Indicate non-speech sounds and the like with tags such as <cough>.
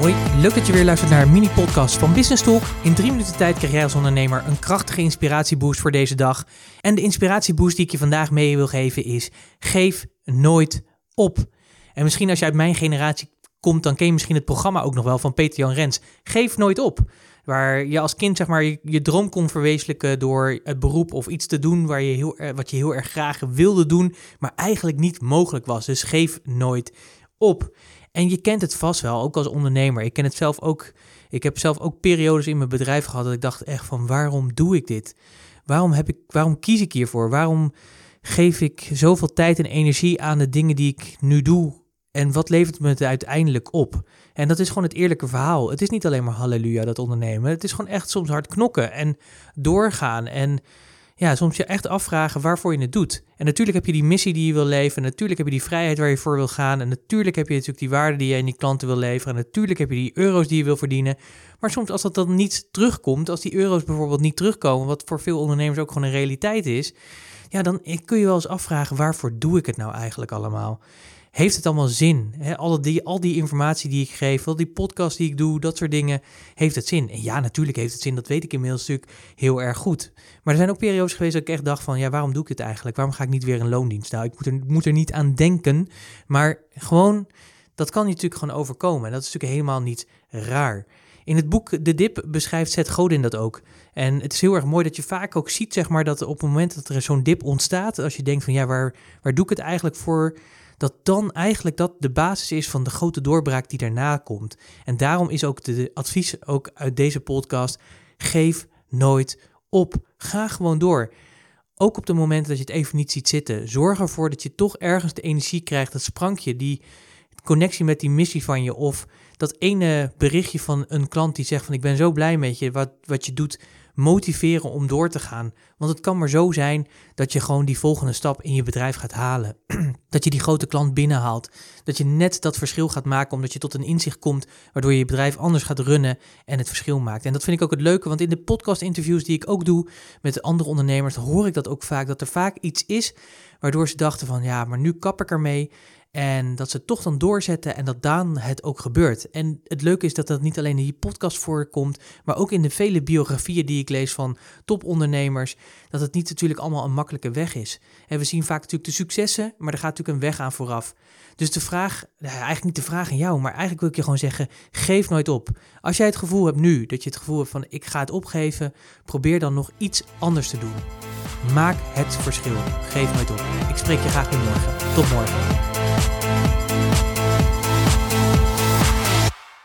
Hoi, leuk dat je weer luistert naar een mini-podcast van Business Talk. In drie minuten tijd krijg jij als ondernemer een krachtige inspiratieboost voor deze dag. En de inspiratieboost die ik je vandaag mee wil geven is: geef nooit op. En misschien als je uit mijn generatie komt, dan ken je misschien het programma ook nog wel van Peter Jan Rens. Geef nooit op. Waar je als kind zeg maar je, droom kon verwezenlijken door het beroep of iets te doen waar je heel, wat je heel erg graag wilde doen, maar eigenlijk niet mogelijk was. Dus geef nooit op. En je kent het vast wel, ook als ondernemer. Ik ken het zelf ook. Ik heb zelf ook periodes in mijn bedrijf gehad dat ik dacht echt van waarom doe ik dit? Waarom, heb ik, waarom kies ik hiervoor? Waarom geef ik zoveel tijd en energie aan de dingen die ik nu doe? En wat levert me het uiteindelijk op? En dat is gewoon het eerlijke verhaal. Het is niet alleen maar halleluja, dat ondernemen. Het is gewoon echt soms hard knokken en doorgaan. En ja, soms je echt afvragen waarvoor je het doet. En natuurlijk heb je die missie die je wil leven. natuurlijk heb je die vrijheid waar je voor wil gaan. En natuurlijk heb je natuurlijk die waarde die je in die klanten wil leveren. En natuurlijk heb je die euro's die je wil verdienen. Maar soms als dat dan niet terugkomt, als die euro's bijvoorbeeld niet terugkomen, wat voor veel ondernemers ook gewoon een realiteit is, ja, dan kun je wel eens afvragen waarvoor doe ik het nou eigenlijk allemaal? Heeft het allemaal zin? Al, die, al die informatie die ik geef, al die podcast die ik doe, dat soort dingen, heeft het zin? En ja, natuurlijk heeft het zin, dat weet ik inmiddels natuurlijk heel erg goed. Maar er zijn ook periodes geweest dat ik echt dacht van, ja, waarom doe ik het eigenlijk? Waarom ga ik niet weer een loondienst? Nou, ik moet er, moet er niet aan denken, maar gewoon, dat kan je natuurlijk gewoon overkomen. En dat is natuurlijk helemaal niet raar. In het boek De Dip beschrijft Seth Godin dat ook. En het is heel erg mooi dat je vaak ook ziet, zeg maar, dat op het moment dat er zo'n dip ontstaat, als je denkt van, ja, waar, waar doe ik het eigenlijk voor? Dat dan eigenlijk dat de basis is van de grote doorbraak die daarna komt. En daarom is ook de advies ook uit deze podcast: geef nooit op. Ga gewoon door. Ook op de momenten dat je het even niet ziet zitten. Zorg ervoor dat je toch ergens de energie krijgt, dat sprankje, die connectie met die missie van je. Of dat ene berichtje van een klant die zegt van ik ben zo blij met je, wat, wat je doet motiveren om door te gaan. Want het kan maar zo zijn dat je gewoon die volgende stap in je bedrijf gaat halen. <clears throat> dat je die grote klant binnenhaalt. Dat je net dat verschil gaat maken omdat je tot een inzicht komt waardoor je je bedrijf anders gaat runnen en het verschil maakt. En dat vind ik ook het leuke, want in de podcast interviews die ik ook doe met andere ondernemers, hoor ik dat ook vaak, dat er vaak iets is waardoor ze dachten van ja, maar nu kap ik ermee. En dat ze toch dan doorzetten en dat dan het ook gebeurt. En het leuke is dat dat niet alleen in die podcast voorkomt, maar ook in de vele biografieën die ik lees van topondernemers. Dat het niet natuurlijk allemaal een makkelijke weg is. En we zien vaak natuurlijk de successen, maar er gaat natuurlijk een weg aan vooraf. Dus de vraag, nou eigenlijk niet de vraag aan jou, maar eigenlijk wil ik je gewoon zeggen: geef nooit op. Als jij het gevoel hebt nu dat je het gevoel hebt van ik ga het opgeven, probeer dan nog iets anders te doen. Maak het verschil. Geef nooit op. Ik spreek je graag weer morgen. Tot morgen.